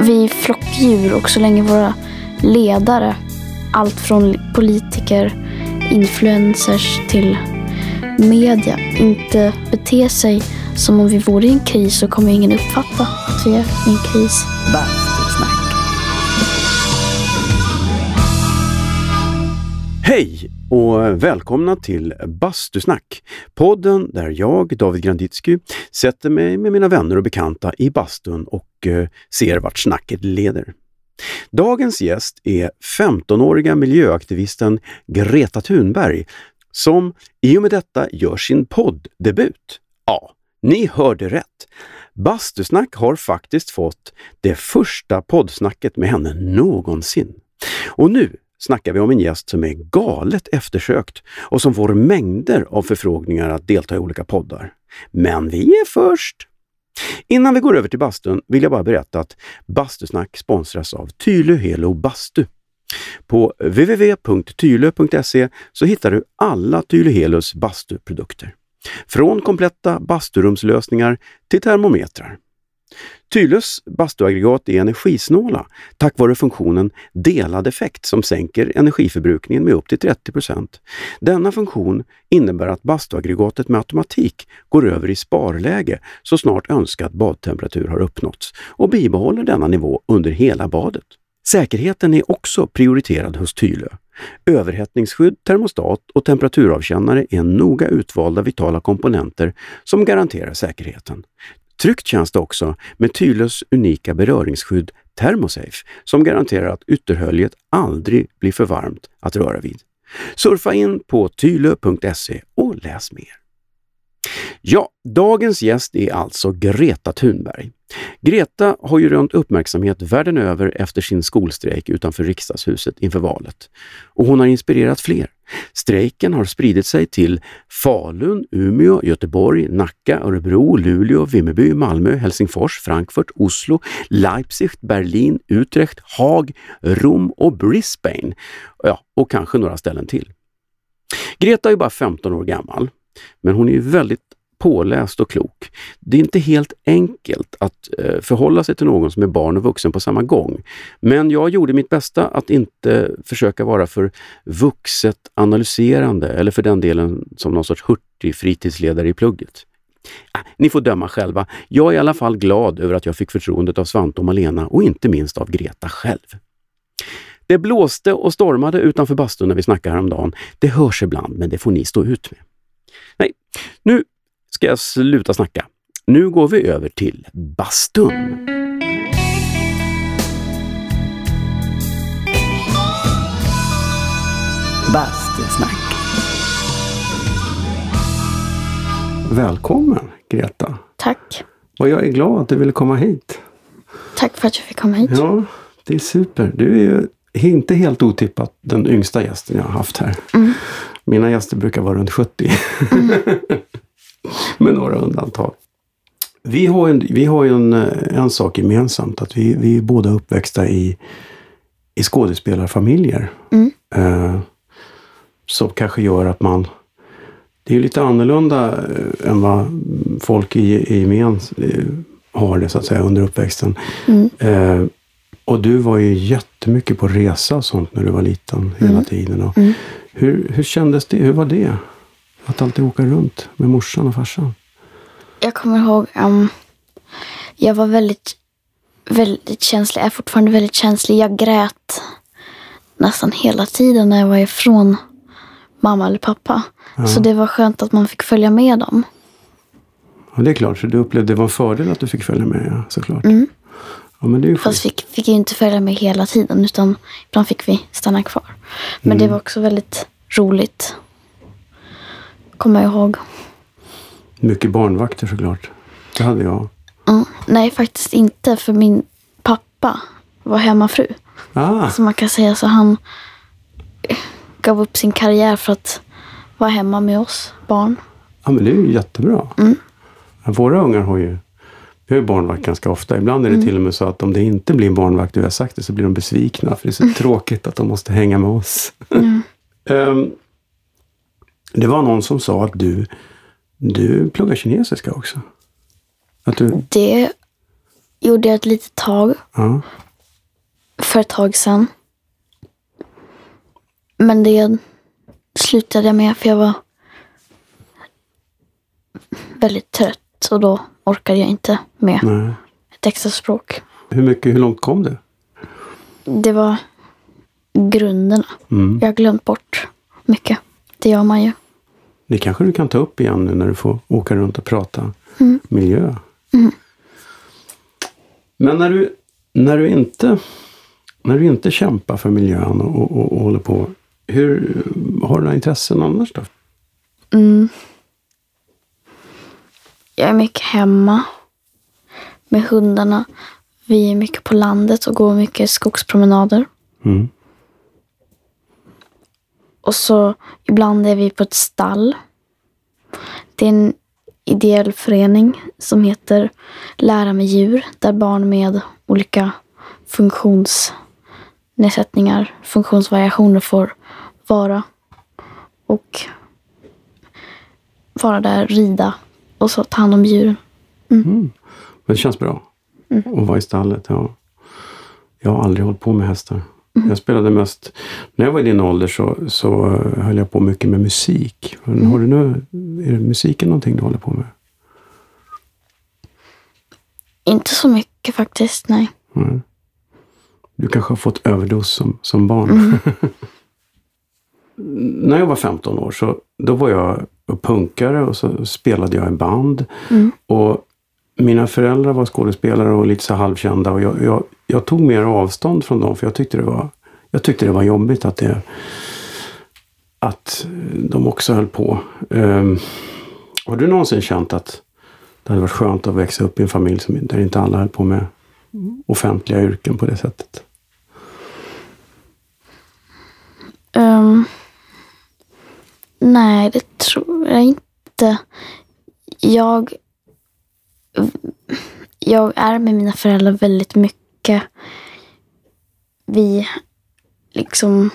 Vi är flockdjur och så länge våra ledare, allt från politiker, influencers till media, inte beter sig som om vi vore i en kris så kommer ingen uppfatta att vi är i en kris. Bastusnack. Hej och välkomna till Bastusnack! Podden där jag, David Granditsky, sätter mig med mina vänner och bekanta i bastun och eh, ser vart snacket leder. Dagens gäst är 15-åriga miljöaktivisten Greta Thunberg som i och med detta gör sin podddebut. Ja, ni hörde rätt. Bastusnack har faktiskt fått det första poddsnacket med henne någonsin. Och nu snackar vi om en gäst som är galet eftersökt och som får mängder av förfrågningar att delta i olika poddar. Men vi är först! Innan vi går över till bastun vill jag bara berätta att Bastusnack sponsras av Tylö Helo Bastu. På www.tylö.se så hittar du alla Tylö Helos bastuprodukter. Från kompletta basturumslösningar till termometrar. Tylös bastuaggregat är energisnåla tack vare funktionen delad effekt som sänker energiförbrukningen med upp till 30% Denna funktion innebär att bastuaggregatet med automatik går över i sparläge så snart önskad badtemperatur har uppnåtts och bibehåller denna nivå under hela badet. Säkerheten är också prioriterad hos Tylö. Överhettningsskydd, termostat och temperaturavkännare är noga utvalda vitala komponenter som garanterar säkerheten. Tryggt känns det också med Tylös unika beröringsskydd Thermosafe som garanterar att ytterhöljet aldrig blir för varmt att röra vid. Surfa in på tylö.se och läs mer. Ja, dagens gäst är alltså Greta Thunberg. Greta har ju rönt uppmärksamhet världen över efter sin skolstrejk utanför riksdagshuset inför valet. Och hon har inspirerat fler. Strejken har spridit sig till Falun, Umeå, Göteborg, Nacka, Örebro, Luleå, Vimmerby, Malmö, Helsingfors, Frankfurt, Oslo, Leipzig, Berlin, Utrecht, Haag, Rom och Brisbane. Ja, och kanske några ställen till. Greta är bara 15 år gammal, men hon är väldigt påläst och klok. Det är inte helt enkelt att eh, förhålla sig till någon som är barn och vuxen på samma gång. Men jag gjorde mitt bästa att inte försöka vara för vuxet analyserande eller för den delen som någon sorts hurtig fritidsledare i plugget. Ah, ni får döma själva. Jag är i alla fall glad över att jag fick förtroendet av Svante och Malena och inte minst av Greta själv. Det blåste och stormade utanför bastun när vi snackade häromdagen. Det hörs ibland, men det får ni stå ut med. Nej, nu ska jag sluta snacka. Nu går vi över till bastun. Bastusnack. Välkommen Greta! Tack. Och jag är glad att du ville komma hit. Tack för att jag fick komma hit. Ja, det är super. Du är ju inte helt otippat den yngsta gästen jag har haft här. Mm. Mina gäster brukar vara runt 70. Med några undantag. Vi har, en, vi har ju en, en sak gemensamt, att vi, vi är båda uppväxta i, i skådespelarfamiljer. Mm. Eh, som kanske gör att man... Det är lite annorlunda eh, än vad folk i, i gemen eh, har det så att säga under uppväxten. Mm. Eh, och du var ju jättemycket på resa och sånt när du var liten hela Mm. tiden. Och Mm. hur, hur kändes det? Hur var det? Att alltid åka runt med morsan och farsan? Jag kommer ihåg, um, jag var väldigt, väldigt känslig. Jag är fortfarande väldigt känslig. Jag grät nästan hela tiden när jag var ifrån mamma eller pappa. Så det var skönt att man fick följa med dem. Ja, det är klart. Så du upplevde det var en fördel att du fick följa med, ja, såklart. Mm. Ja, men det är ju Fast fick, fick ju inte följa med hela tiden utan ibland fick vi stanna kvar. Men Mm. det var också väldigt roligt. Kommer jag ihåg. Mycket barnvakter såklart. Det hade jag. Mm. Nej, faktiskt inte. För min pappa var hemmafru. Ah, Så man kan säga så han gav upp sin karriär för att vara hemma med oss barn. ja, men det är ju jättebra. Mm. Våra ungar har ju, vi har ju barnvakt ganska ofta. Ibland är det Mm. till och med så att om det inte blir en barnvakt och vi har sagt det så blir de besvikna. För det är så Mm. tråkigt att de måste hänga med oss. Ehm, det var någon som sa att du, du pluggar kinesiska också. Att du, Det gjorde jag ett litet tag Ja. för ett tag sedan. Men det slutade jag med för jag var väldigt trött och då orkade jag inte med Nej. ett extra språk. Hur mycket, hur långt kom du? Det var grunderna. Mm. Jag har glömt bort mycket. Det gör man ju. Det kanske du kan ta upp igen nu när du får åka runt och prata Mm. miljö. Men när du, när du inte när du inte kämpar för miljön och, och, och håller på, hur har du några intressen annars då? Jag är mycket hemma med hundarna. Vi är mycket på landet och går mycket skogspromenader. Mm. Och så ibland är vi på ett stall. Det är en ideell förening som heter Lära med djur. Där barn med olika funktionsnedsättningar, funktionsvariationer får vara. Och vara där, rida och så ta hand om djuren. Men det känns bra att vara i stallet. Ja. Jag har aldrig hållit på med hästar. Jag spelade mest... När jag var i din ålder så, så höll jag på mycket med musik. Har du nu, är det musiken någonting du håller på med? Inte så mycket faktiskt, nej. Nej. Du kanske har fått överdos som, som barn. När jag var 15 år så då var jag punkare och så spelade jag i band. Och mina föräldrar var skådespelare och lite så halvkända. Och jag, jag, jag tog mer avstånd från dem för jag tyckte det var, jag tyckte det var jobbigt att, det, att de också höll på. Um, har du någonsin känt att det hade varit skönt att växa upp i en familj som, där inte alla höll på med offentliga yrken på det sättet? Ehm, nej, det tror jag inte. Jag, jag är med mina föräldrar väldigt mycket. Vi liksom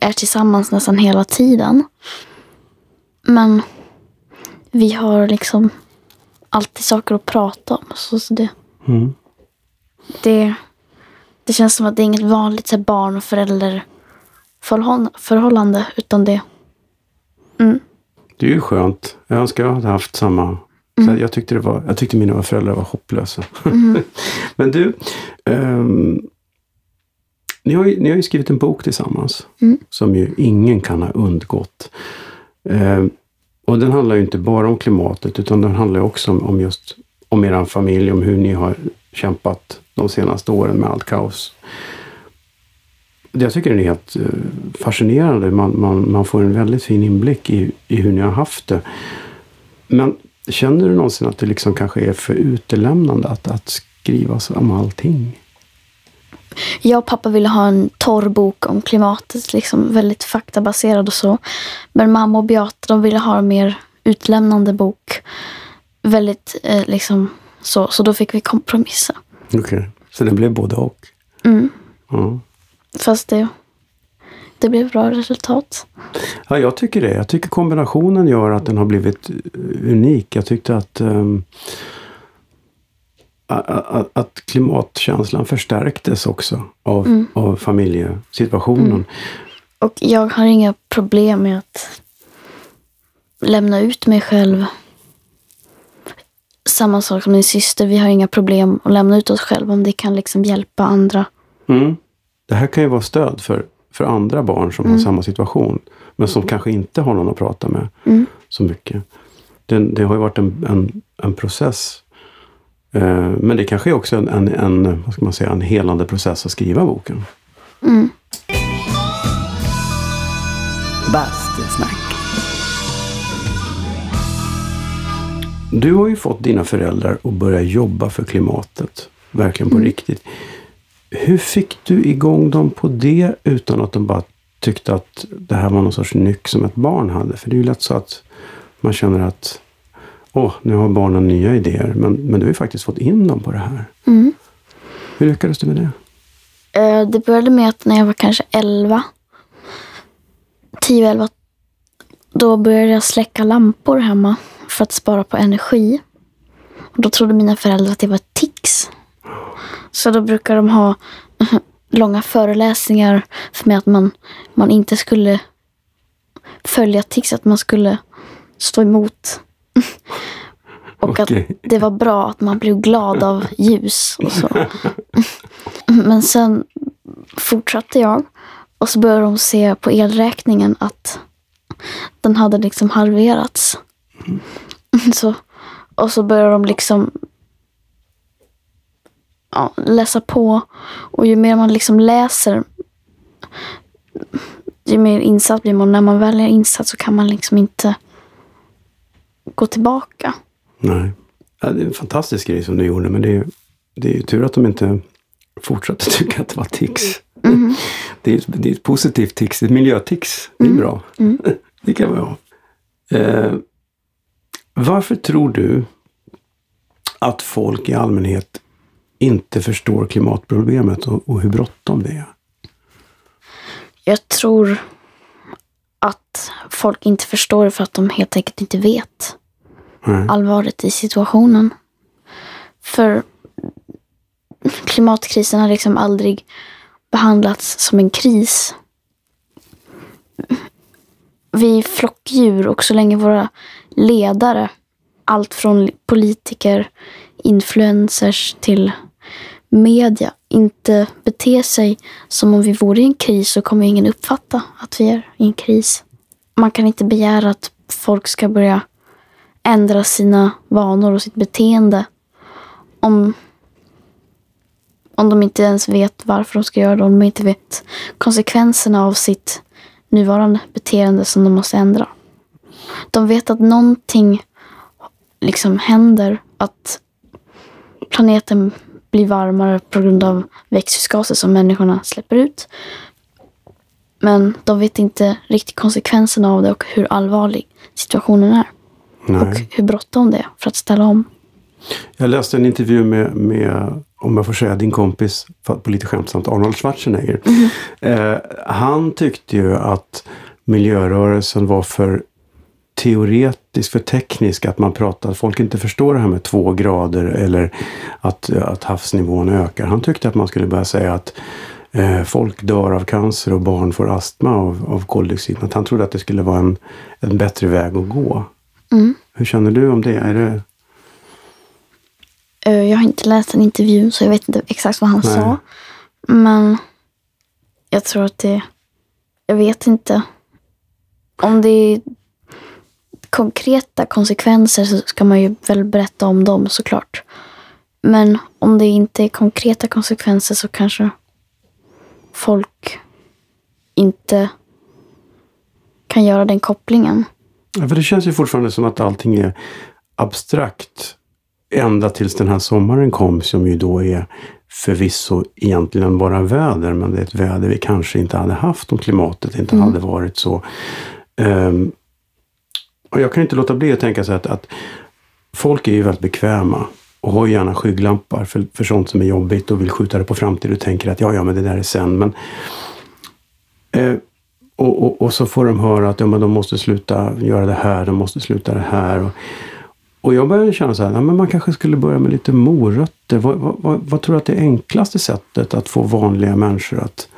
är tillsammans nästan hela tiden. Men vi har liksom alltid saker att prata om. Så så det, Mm. det, det känns som att det är inget vanligt så barn och förälder förhåll- förhållande. Utan det, Det är ju skönt. Jag önskar jag hade haft samma. Så jag, tyckte det var, jag tyckte mina föräldrar var hopplösa. Men du, ehm, ni, har ju, ni har ju skrivit en bok tillsammans som ju ingen kan ha undgått. Ehm, och den handlar ju inte bara om klimatet utan den handlar också om, om just om er familj, om hur ni har kämpat de senaste åren med allt kaos. Jag tycker den är helt eh, fascinerande. Man, man, man får en väldigt fin inblick i, i hur ni har haft det. Men känner du någonsin att det liksom kanske är för utelämnande att, att skriva om allting? Jag och pappa ville ha en torr bok om klimatet, liksom väldigt faktabaserad och så. Men mamma och Beata de ville ha en mer utlämnande bok. Väldigt eh, liksom så, så då fick vi kompromissa. Okej. Så det blev både och? Mm. Ja. Fast det, det blev bra resultat. Ja, jag tycker det. Jag tycker kombinationen gör att den har blivit eh, unik. Jag tyckte att, um, att, att klimatkänslan förstärktes också av, av familjesituationen. Och jag har inga problem med att lämna ut mig själv. Samma sak som min syster. Vi har inga problem att lämna ut oss själva om det kan liksom hjälpa andra. Mm. Det här kan ju vara stöd för, för andra barn som har samma situation. Men som kanske inte har någon att prata med så mycket. Det, det har ju varit en, en, en process. Eh, men det kanske är också en, en, en, vad ska man säga, en helande process att skriva boken. Bastusnack. Du har ju fått dina föräldrar att börja jobba för klimatet. Verkligen på riktigt. Hur fick du igång dem på det utan att de bara tyckte att det här var någon sorts nyck som ett barn hade? För det är ju lätt så att man känner att åh, nu har barnen nya idéer. Men, men du har ju faktiskt fått in dem på det här. Hur lyckades du med det? Eh, Det började med att när jag var kanske 11, 10-11, då började jag släcka lampor hemma för att spara på energi. Och då trodde mina föräldrar att det var tics. Så då brukar de ha långa föreläsningar för mig att man, man inte skulle följa tics, att man skulle stå emot. och Okej. att det var bra att man blev glad av ljus och så. Men sen fortsatte jag och så började de se på elräkningen att den hade liksom halverats. Så, och så började de liksom ja, läsa på. Och ju mer man liksom läser, ju mer insatt blir man. När man väl är insatt så kan man liksom inte gå tillbaka. Nej. Ja, det är en fantastisk grej som du gjorde, men det är, det är ju tur att de inte fortsatte tycka att det var tics. Det, är, det är ett positivt tics, ett miljötics. Det är bra. Det kan man ha. Eh, varför tror du att folk i allmänhet inte förstår klimatproblemet och, och hur bråttom det är? Jag tror att folk inte förstår det för att de helt enkelt inte vet Nej. allvaret i situationen. För klimatkrisen har liksom aldrig behandlats som en kris. Vi är flockdjur och så länge våra ledare, allt från politiker, influencers till media, inte beter sig som om vi vore i en kris så kommer ingen uppfatta att vi är i en kris. Man kan inte begära att folk ska börja ändra sina vanor och sitt beteende om, om de inte ens vet varför de ska göra det, om de inte vet konsekvenserna av sitt nuvarande beteende som de måste ändra. De vet att någonting liksom händer, att planeten blir varmare på grund av växthusgaser som människorna släpper ut. Men de vet inte riktigt konsekvenserna av det och hur allvarlig situationen är. Och Nej. hur bråttom det är för att ställa om. Jag läste en intervju med, med, om jag får säga, din kompis, på lite skämtsamt, Arnold Schwarzenegger. Eh, han tyckte ju att miljörörelsen var för teoretisk, för teknisk, att man pratar, att folk inte förstår det här med två grader eller att, att havsnivån ökar. Han tyckte att man skulle börja säga att eh, folk dör av cancer och barn får astma av, av koldioxid. Att han trodde att det skulle vara en, en bättre väg att gå. Mm. Hur känner du om det? Är det Eh, Jag har inte läst en intervju så jag vet inte exakt vad han Nej. sa. Men jag tror att det... Jag vet inte. Om det är konkreta konsekvenser så ska man ju väl berätta om dem såklart. Men om det inte är konkreta konsekvenser så kanske folk inte kan göra den kopplingen. Ja, för det känns ju fortfarande som att allting är abstrakt. Ända tills den här sommaren kom som ju då är förvisso egentligen bara väder. Men det är ett väder vi kanske inte hade haft om klimatet inte hade varit så. Ehm, och jag kan inte låta bli att tänka så att, att folk är ju väldigt bekväma och har gärna skygglampor för, för sånt som är jobbigt och vill skjuta det på framtiden och tänker att ja, ja, men det där är sen. Men, eh, och, och, och så får de höra att ja, men de måste sluta göra det här, de måste sluta det här. Och, och jag börjar känna så här, ja, men man kanske skulle börja med lite morötter. Vad, vad, vad, vad tror du att det enklaste sättet att få vanliga människor att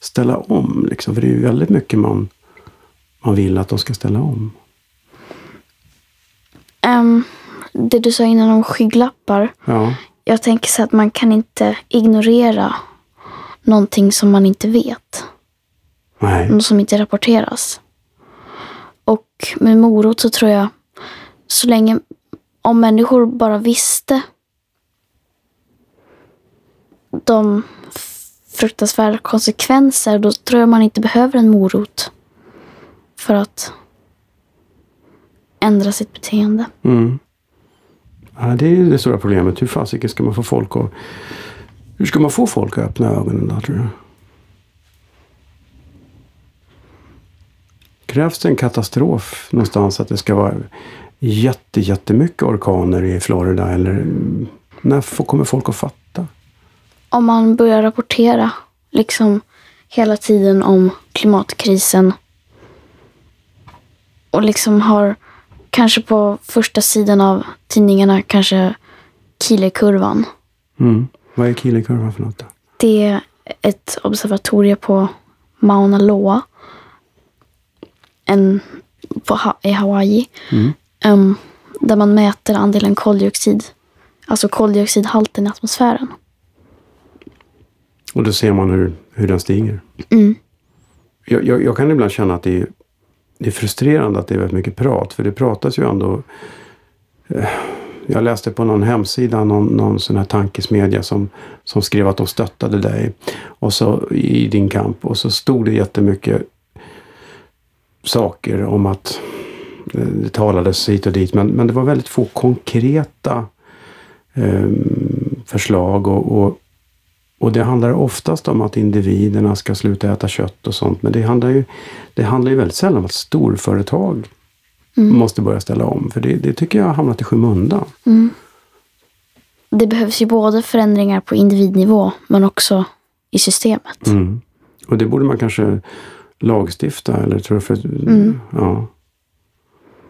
ställa om? Liksom? För det är ju väldigt mycket man, man vill att de ska ställa om. Ehm, det du sa innan om skygglappar. Ja, Jag tänker så att man kan inte ignorera någonting som man inte vet. nej. Något som inte rapporteras. Och med morot så tror jag, så länge, om människor bara visste de fruktansvärda konsekvenser, då tror jag man inte behöver en morot för att ändra sitt beteende. Mm. Ja, det är det stora problemet. Hur fasiken ska man få folk att... Hur ska man få folk att öppna ögonen då, tror du? Krävs det en katastrof någonstans att det ska vara jätte, jättemycket orkaner i Florida? Eller när kommer folk att fatta? om man börjar rapportera liksom hela tiden om klimatkrisen och liksom har kanske på första sidan av tidningarna kanske Kielekurvan. Mm. Vad är Keeley-kurvan för något? Då? Det är ett observatorium på Mauna Loa. En, på, i Hawaii. Mm. Em, där man mäter andelen koldioxid. Alltså koldioxidhalten i atmosfären. Och då ser man hur, hur den stiger. Mm. Jag, jag, jag kan ibland känna att det är, det är frustrerande att det är väldigt mycket prat. För det pratas ju ändå... Eh, jag läste på någon hemsida, någon, någon sån här tankesmedja som, som skrev att de stöttade dig och så, i din kamp. Och så stod det jättemycket saker om att eh, det talades hit och dit. Men, men det var väldigt få konkreta eh, förslag. och, och och det handlar oftast om att individerna ska sluta äta kött och sånt. Men det handlar ju, det handlar ju väldigt sällan om att storföretag måste börja ställa om. För det, det tycker jag har hamnat i skymundan. Det behövs ju både förändringar på individnivå men också i systemet. Mm. Och det borde man kanske lagstifta eller tror jag för, ja.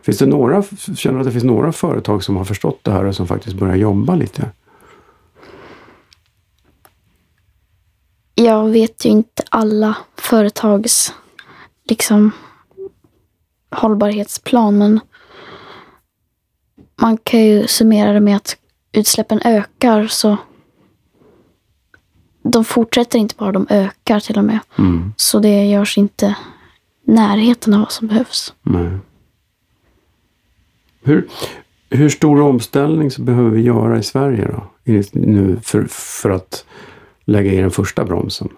Finns det några, känner du att det finns några företag som har förstått det här och som faktiskt börjar jobba lite? Jag vet ju inte alla företags liksom hållbarhetsplan men man kan ju summera det med att utsläppen ökar så de fortsätter inte bara, de ökar till och med. Mm. Så det görs inte närheten av vad som behövs. Nej. Hur, hur stor omställning så behöver vi göra i Sverige då? Nu för, för att lägga i den första bromsen?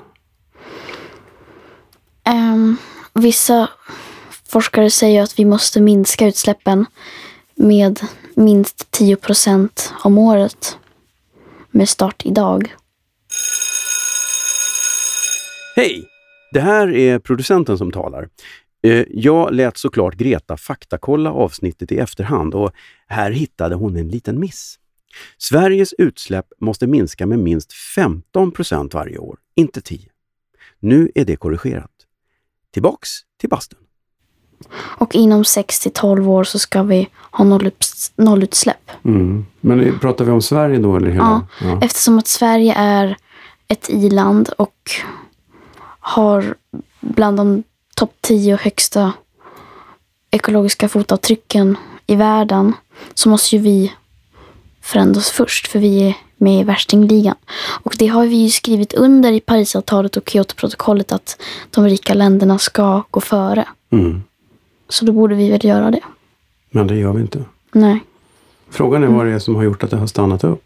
Ehm, vissa forskare säger att vi måste minska utsläppen med minst 10 procent om året med start idag. Hej! Det här är producenten som talar. Eh, Jag lät såklart Greta faktakolla avsnittet i efterhand och här hittade hon en liten miss. Sveriges utsläpp måste minska med minst 15 procent varje år, inte 10. Nu är det korrigerat. Tillbaks till bastun. Och inom 6 till 12 år så ska vi ha nollups- nollutsläpp. Mm. Men pratar vi om Sverige då eller hela? Ja. Eftersom att Sverige är ett i-land och har bland de topp 10 högsta ekologiska fotavtrycken i världen så måste ju vi förändras först för vi är med i värstingligan. Och det har vi ju skrivit under i Parisavtalet och Kyotoprotokollet att de rika länderna ska gå före. Mm. Så då borde vi väl göra det. Men det gör vi inte. Nej. Frågan är vad det är som har gjort att det har stannat upp.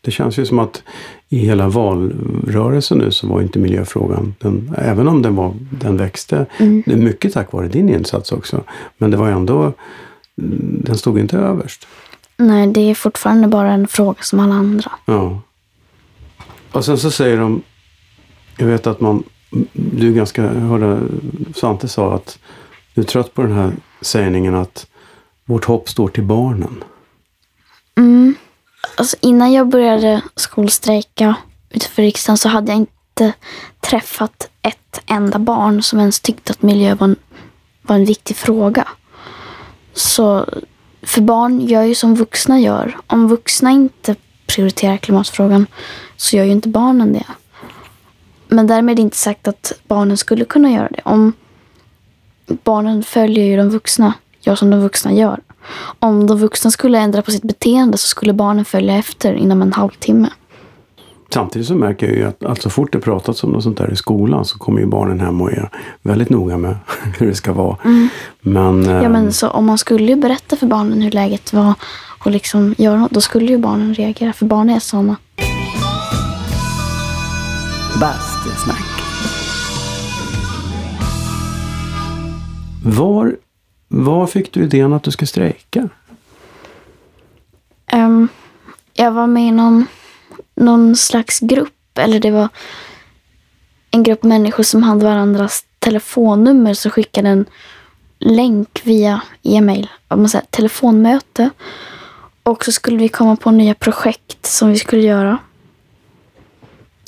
Det känns ju som att i hela valrörelsen nu så var inte miljöfrågan, den, även om den, var, den växte, det är mycket tack vare din insats också, men det var ändå, mm, den stod inte överst. Nej, det är fortfarande bara en fråga som alla andra. Ja. Och sen så säger de, jag vet att man, du ganska, jag hörde Svante sa att du är trött på den här sägningen att vårt hopp står till barnen. Mm. Alltså, innan jag började skolstrejka utanför riksdagen så hade jag inte träffat ett enda barn som ens tyckte att miljö var en, var en viktig fråga. Så för barn gör ju som vuxna gör. Om vuxna inte prioriterar klimatfrågan så gör ju inte barnen det. Men därmed inte sagt att barnen skulle kunna göra det. Om barnen följer ju de vuxna, gör som de vuxna gör. Om de vuxna skulle ändra på sitt beteende så skulle barnen följa efter inom en halvtimme. Samtidigt så märker jag ju att, att så fort det pratats om något sånt där i skolan så kommer ju barnen hem och är väldigt noga med hur det ska vara. Men, Ja, men så om man skulle ju berätta för barnen hur läget var och liksom göra något, då skulle ju barnen reagera. För barn är sådana. Bastusnack. var, var fick du idén att du ska strejka? Ehm, jag var med i någon, någon slags grupp, eller det var en grupp människor som hade varandras telefonnummer så skickade en länk via e-mail, man säger, telefonmöte. Och så skulle vi komma på nya projekt som vi skulle göra.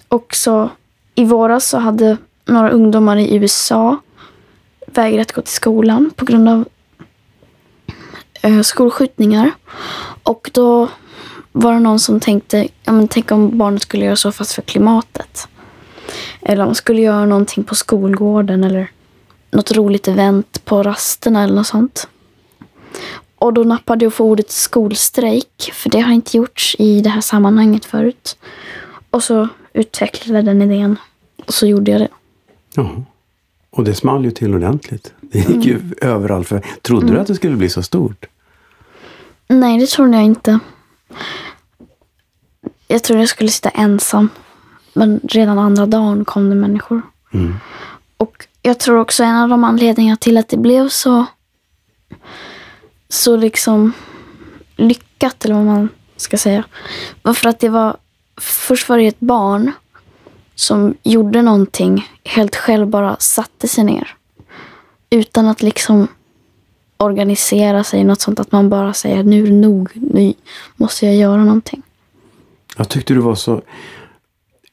Och så i våras så hade några ungdomar i USA vägrat gå till skolan på grund av eh, skolskjutningar. Och då var det någon som tänkte, ja men tänk om barnet skulle göra så fast för klimatet. Eller om man skulle göra någonting på skolgården eller något roligt event på rasterna eller något sånt. Och då nappade jag på ordet skolstrejk, för det har inte gjorts i det här sammanhanget förut. Och så utvecklade jag den idén och så gjorde jag det. Ja. Och det small ju till ordentligt. Det gick ju överallt. För, trodde du att det skulle bli så stort? Nej, det trodde jag inte. Jag trodde jag skulle sitta ensam. Men redan andra dagen kom det människor. Mm. Och jag tror också en av de anledningarna till att det blev så så liksom lyckat, eller vad man ska säga, var för att det var först var det ett barn som gjorde någonting helt själv, bara satte sig ner. Utan att liksom organisera sig, något sånt att man bara säger nu är det nog, nu måste jag göra någonting. Jag tyckte du var så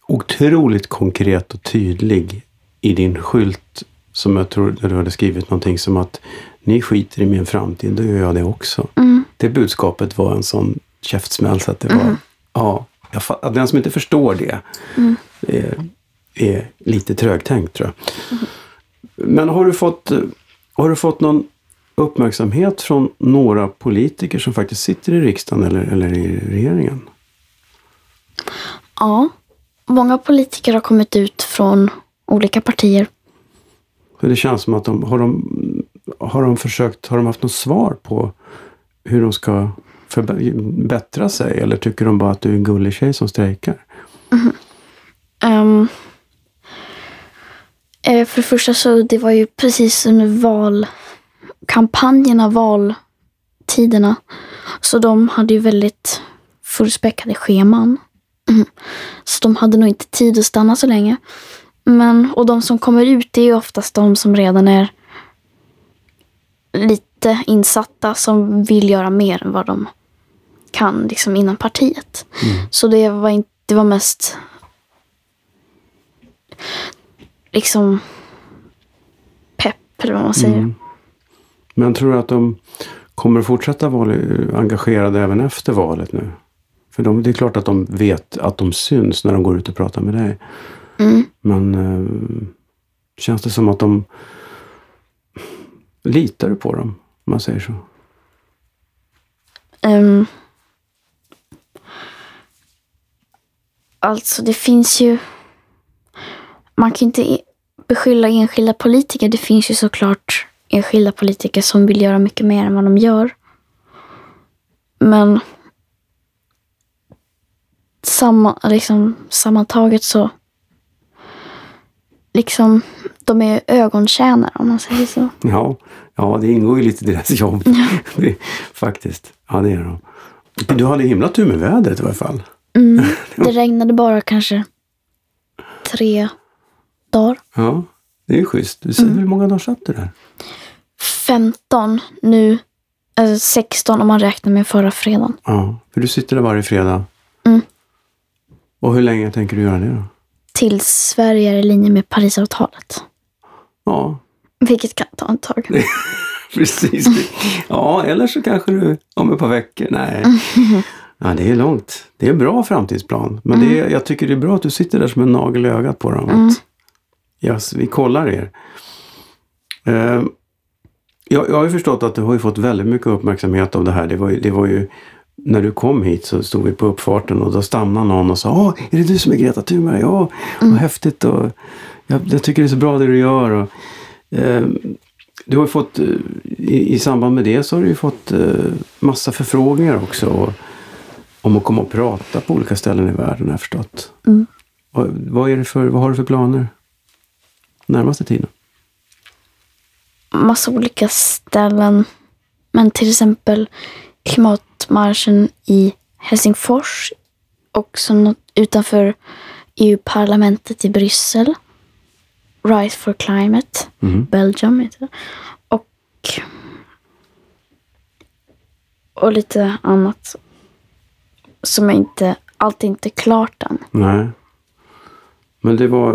otroligt konkret och tydlig i din skylt som jag tror du hade skrivit någonting som att ni skiter i min framtid, då gör jag det också. Mm. Det budskapet var en sån käftsmäll så att det var, ja, jag, den som inte förstår det är, är lite trögtänkt tror jag. Men har du fått, eh, har du fått någon uppmärksamhet från några politiker som faktiskt sitter i riksdagen eller, eller i regeringen? Ja, många politiker har kommit ut från olika partier. Det känns som att de har, de har de försökt, har de haft något svar på hur de ska förbättra sig? Eller tycker de bara att du är en gullig tjej som strejkar? Ehm, eh, för det första så det var ju precis under valkampanjerna, valtiderna. Så de hade ju väldigt fullspäckade scheman. Mm. Så de hade nog inte tid att stanna så länge. Men, och de som kommer ut är ju oftast de som redan är lite insatta som vill göra mer än vad de kan liksom inom partiet. Så det var, inte, det var mest liksom pepp eller vad man säger. Mm. Men tror du att de kommer fortsätta vara engagerade även efter valet nu? För de, det är klart att de vet att de syns när de går ut och pratar med dig. Mm. Men eh, känns det som att de litar du på dem? Om man säger så. Ehm, alltså det finns ju... Man kan inte beskylla enskilda politiker. Det finns ju såklart enskilda politiker som vill göra mycket mer än vad de gör. Men samma, liksom, sammantaget så... Liksom, de är ögontjänare om man säger så. Ja, ja, det ingår ju lite i deras jobb. det, faktiskt. Ja, det är de. Du hade himla tur med vädret i alla fall. Mm, det regnade bara kanske tre dagar. Ja, det är schysst. Du ser Hur många dagar satt du där? 15 nu. Alltså 16 om man räknar med förra fredagen. Ja, för du sitter där varje fredag. Mm. Och hur länge tänker du göra det då? Tills Sverige är i linje med Parisavtalet. Ja, Vilket kan ta ett tag. precis. Ja, eller så kanske du om ett par veckor. Nej. Ja, det är långt. Det är en bra framtidsplan. Men det är, jag tycker det är bra att du sitter där som en nagel i ögat på dem. Att, yes, vi kollar er. Eh, jag, jag har ju förstått att du har ju fått väldigt mycket uppmärksamhet av det här. Det var ju, det var ju när du kom hit så stod vi på uppfarten och då stannade någon och sa Åh, är det du som är Greta Thunberg? Ja, vad häftigt. Och, jag, jag tycker det är så bra det du gör. Och, eh, du har ju fått, eh, i, i samband med det så har du ju fått eh, massa förfrågningar också. Och, om att komma och prata på olika ställen i världen har jag förstått. Mm. Vad, vad, är det för, vad har du för planer närmaste tiden? Massa olika ställen. Men till exempel klimatmarschen i Helsingfors. Och något utanför EU-parlamentet i Bryssel. Rise for Climate, Mhm. Belgium heter det. Och, och lite annat som inte, allt är inte klart än. Nej. Men det var...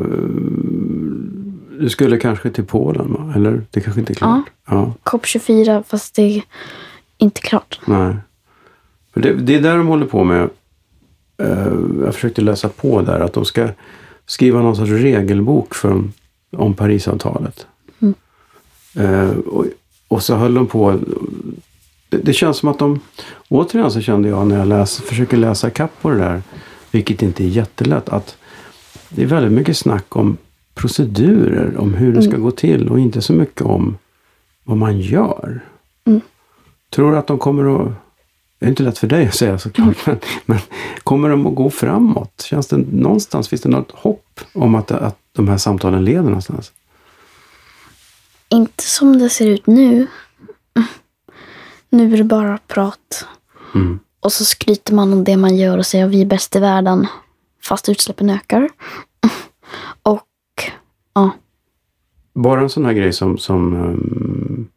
Du skulle kanske till Polen, eller? Det kanske inte är klart? Ja. COP24 fast det är inte klart. Nej. För det, det är där de håller på med. eh, jag försökte läsa på där att de ska skriva någon sorts regelbok för, om Parisavtalet. Eh, och, och så höll de på. Det, det känns som att de, återigen så kände jag när jag läs, försöker läsa kapp på det där, vilket inte är jättelätt, att det är väldigt mycket snack om procedurer, om hur det ska gå till och inte så mycket om vad man gör. Tror du att de kommer att det är inte lätt för dig att säga såklart, men, men kommer de att gå framåt? Känns det någonstans, finns det något hopp om att, att de här samtalen leder någonstans? Inte som det ser ut nu. Nu är det bara prat. Mm. Och så skryter man om det man gör och säger att vi är bäst i världen. Fast utsläppen ökar. Ja, Bara en sån här grej som, som um,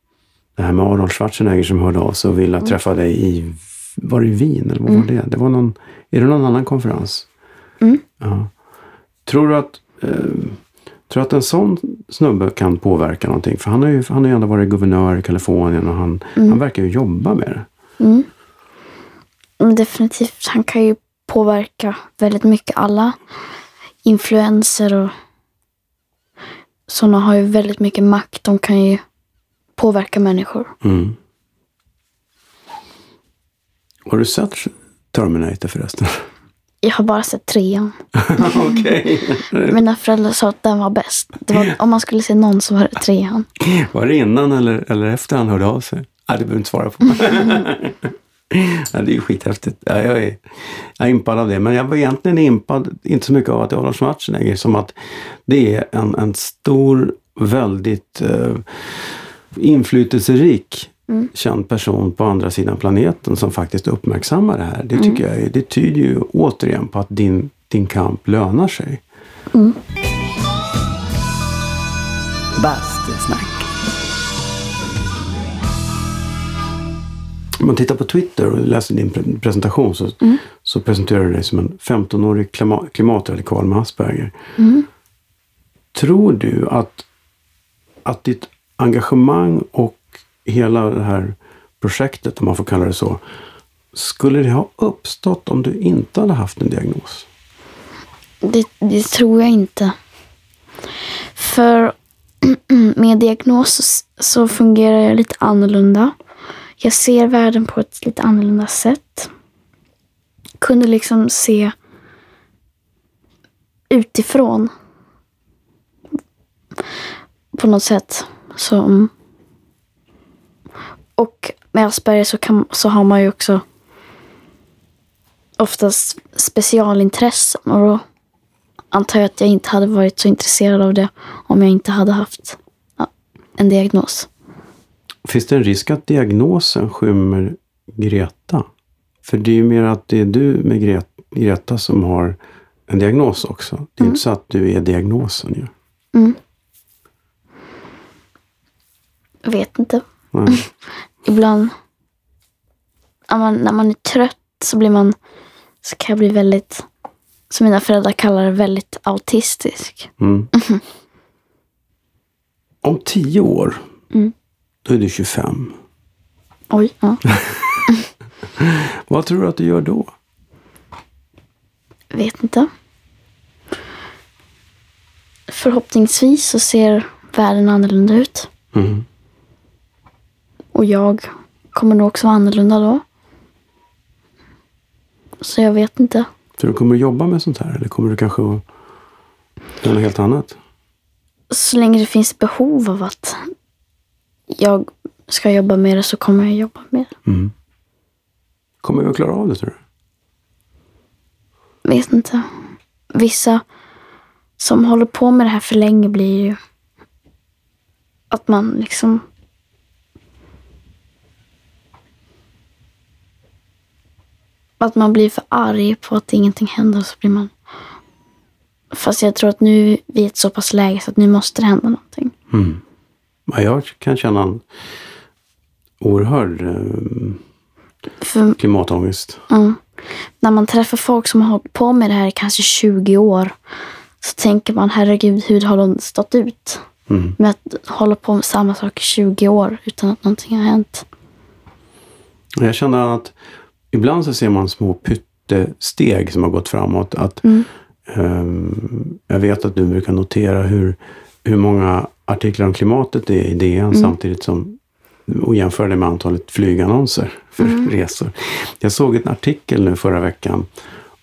det här med Arnold Schwarzenegger som hörde av sig och ville träffa dig i, var det i Wien eller vad var det? det var någon, är det någon annan konferens? Mm. Ja. Tror du att eh, Tror att en sån snubbe kan påverka någonting? För han har ju, han har ju ändå varit guvernör i Kalifornien och han, han verkar ju jobba med det. men definitivt. Han kan ju påverka väldigt mycket. Alla influenser och sådana har ju väldigt mycket makt. De kan ju påverka människor. Mm. Har du sett Terminator förresten? Jag har bara sett trean. Okej. Mina föräldrar sa att den var bäst. Det var, om man skulle se någon så var det trean. Var det innan eller, eller efter han hörde av sig? Nej, det behöver du inte svara på. ja, det är ju skithäftigt. Ja, jag, är, jag är impad av det. Men jag var egentligen impad, inte så mycket av att det är Arnold Schwarzenegger, som att det är en, en stor, väldigt eh, inflytelserik känd person på andra sidan planeten som faktiskt uppmärksammar det här. Det tycker jag är, det tyder ju återigen på att din, din kamp lönar sig. Bastusnack. Om man tittar på Twitter och läser din pre- presentation så, så presenterar du dig som en 15-årig klima- klimatradikal med Asperger. Tror du att, att ditt engagemang och hela det här projektet, om man får kalla det så, skulle det ha uppstått om du inte hade haft en diagnos? Det, det tror jag inte. För med diagnos så fungerar jag lite annorlunda. Jag ser världen på ett lite annorlunda sätt. Kunde liksom se utifrån. På något sätt. Så, och med Asperger så, kan, så har man ju också oftast specialintressen. Och då antar jag att jag inte hade varit så intresserad av det om jag inte hade haft en diagnos. Finns det en risk att diagnosen skymmer Greta? För det är ju mer att det är du med Gre- Greta som har en diagnos också. Det är inte så att du är diagnosen ju. Jag vet inte. Nej. Ibland när man, när man är trött så blir man så kan jag bli väldigt, som mina föräldrar kallar det, väldigt autistisk. Mm. Om tio år, Mm. Då är du 25. Oj, ja. Vad tror du att du gör då? Vet inte. Förhoppningsvis så ser världen annorlunda ut. Mm. Och jag kommer nog också vara annorlunda då. Så jag vet inte. Så du kommer att jobba med sånt här eller kommer du kanske att göra något helt annat? Så länge det finns behov av att jag ska jobba med det så kommer jag jobba med det. Mm. Kommer vi att klara av det tror du? Vet inte. Vissa som håller på med det här för länge blir ju att man liksom att man blir för arg på att ingenting händer så blir man Fast jag tror att nu är vi i ett så pass läge så att nu måste det hända någonting. Mm. Ja, jag kan känna en oerhörd eh, klimatångest. Mm. När man träffar folk som har hållit på med det här i kanske 20 år så tänker man herregud, hur har de stått ut Mm. med att hålla på med samma sak i 20 år utan att någonting har hänt? Jag känner att ibland så ser man små pyttesteg som har gått framåt. Att, Mm. ehm, jag vet att du brukar notera hur, hur många artiklar om klimatet i DN Mm. samtidigt som och jämföra det med antalet flygannonser för Mm. resor. Jag såg en artikel nu förra veckan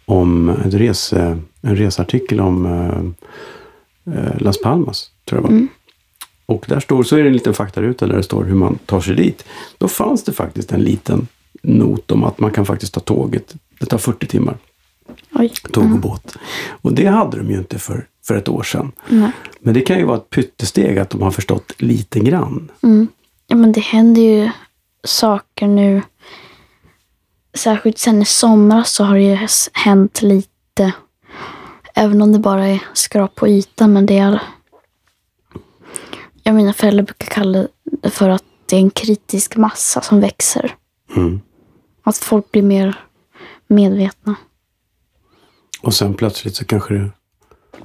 om ett rese, en researtikel om eh, eh, Las Palmas, tror jag var. Mm. Och där står, så är det en liten faktaruta där det står hur man tar sig dit. Då fanns det faktiskt en liten not om att man kan faktiskt ta tåget. Det tar 40 timmar, Oj. tåg och båt. Och det hade de ju inte för, för ett år sedan. Nej. Men det kan ju vara ett pyttesteg att de har förstått lite grann. Mm. Ja, men det händer ju saker nu. Särskilt sen i somras så har det ju hänt lite. Även om det bara är skrap på ytan. Men det är... Ja, mina föräldrar brukar kalla det för att det är en kritisk massa som växer. Mm. Att folk blir mer medvetna. Och sen plötsligt så kanske det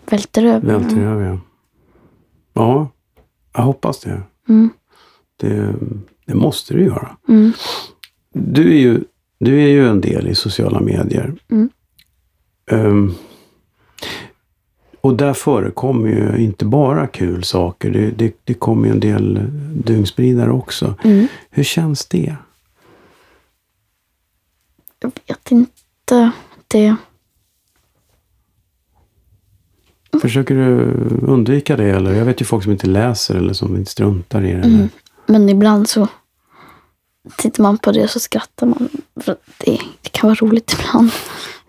Välter över. välter över. Ja. ja, jag hoppas det. Mm. det. Det måste det göra. Mm. Du är ju, du är ju en del i sociala medier. Mm. Ehm, och där förekommer ju inte bara kul saker. Det, det, det kommer ju en del dyngspridare också. Mm. Hur känns det? Jag vet inte. Det... Försöker du undvika det? Eller? Jag vet ju folk som inte läser eller som inte struntar i det. Mm. Men ibland så tittar man på det och så skrattar man. För att det, det kan vara roligt ibland.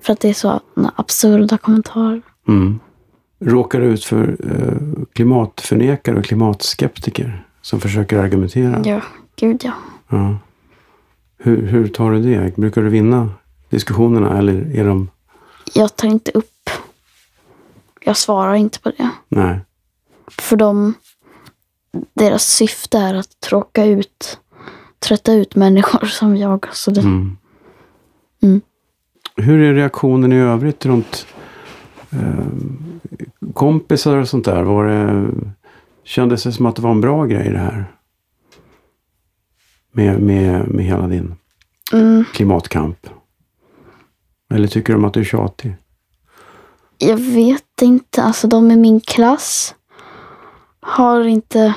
För att det är så absurda kommentarer. Mm. Råkar du ut för eh, klimatförnekare och klimatskeptiker som försöker argumentera? Ja, gud ja. Ja. Hur, hur tar du det? Brukar du vinna diskussionerna eller är de... Jag tar inte upp. Jag svarar inte på det. Nej. För de, deras syfte är att tråka ut, trötta ut människor som jag. Så det, Mm. Mm. Hur är reaktionen i övrigt runt eh, kompisar och sånt där? Var det, kändes det som att det var en bra grej det här? Med, med, med hela din mm, klimatkamp? Eller tycker de att du är tjatig? Jag vet inte. Alltså de i min klass har inte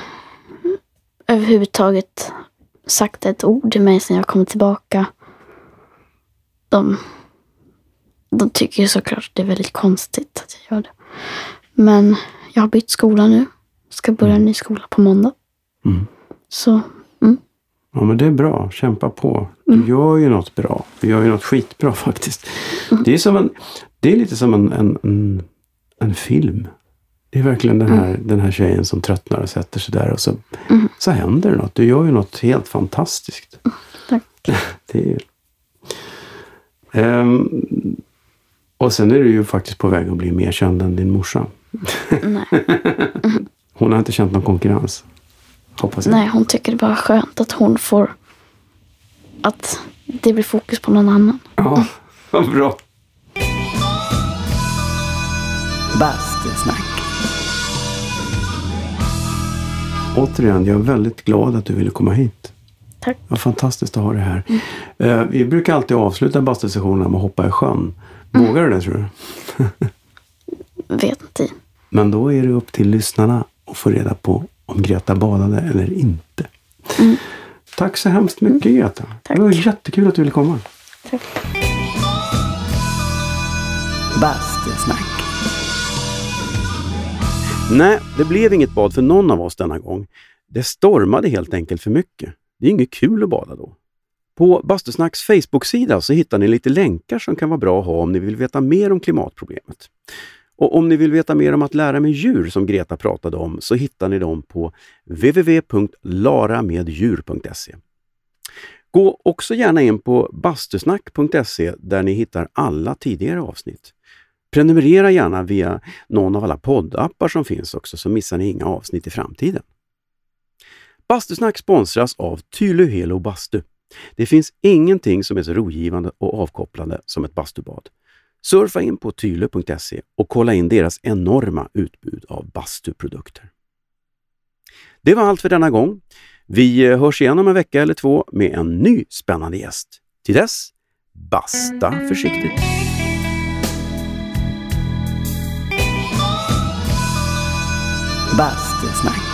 överhuvudtaget sagt ett ord till mig sedan jag kom tillbaka. De, de tycker såklart det är väldigt konstigt att jag gör det. Men jag har bytt skola nu. Ska börja en ny skola på måndag. Mm. Så Ja, men det är bra. Kämpa på. Du Mm. gör ju något bra. Du gör ju något skitbra faktiskt. Det är, som en, det är lite som en, en, en, en film. Det är verkligen den här, den här tjejen som tröttnar och sätter sig där och så, Mm. så händer det något. Du gör ju något helt fantastiskt. tack. Det är, Ehm, och sen är du ju faktiskt på väg att bli mer känd än din morsa. Nej. Hon har inte känt någon konkurrens. Hoppas jag. Nej, hon tycker det bara är skönt att hon får... Att det blir fokus på någon annan. Ja, vad bra. Bastusnack. Återigen, jag är väldigt glad att du ville komma hit. Tack. Vad fantastiskt att ha dig här. Eh, vi brukar alltid avsluta bastusessionerna med att hoppa i sjön. Vågar du det tror du? Vet inte. Men då är det upp till lyssnarna att få reda på om Greta badade eller inte. Tack så hemskt mycket Greta. Tack. Det var jättekul att du ville komma. Tack. Bastusnack. Nej, det blev inget bad för någon av oss denna gång. Det stormade helt enkelt för mycket. Det är inget kul att bada då. På Bastusnacks Facebook-sida så hittar ni lite länkar som kan vara bra att ha om ni vill veta mer om klimatproblemet. Och om ni vill veta mer om att lära med djur som Greta pratade om så hittar ni dem på www.laramedjur.se. Gå också gärna in på bastusnack.se där ni hittar alla tidigare avsnitt. Prenumerera gärna via någon av alla poddappar som finns också så missar ni inga avsnitt i framtiden. Bastusnack sponsras av Tylö Helo Bastu. Det finns ingenting som är så rogivande och avkopplande som ett bastubad. Surfa in på tylö.se och kolla in deras enorma utbud av bastuprodukter. Det var allt för denna gång. Vi eh, hörs igen om en vecka eller två med en ny spännande gäst. Till dess, basta försiktigt. Bastusnack.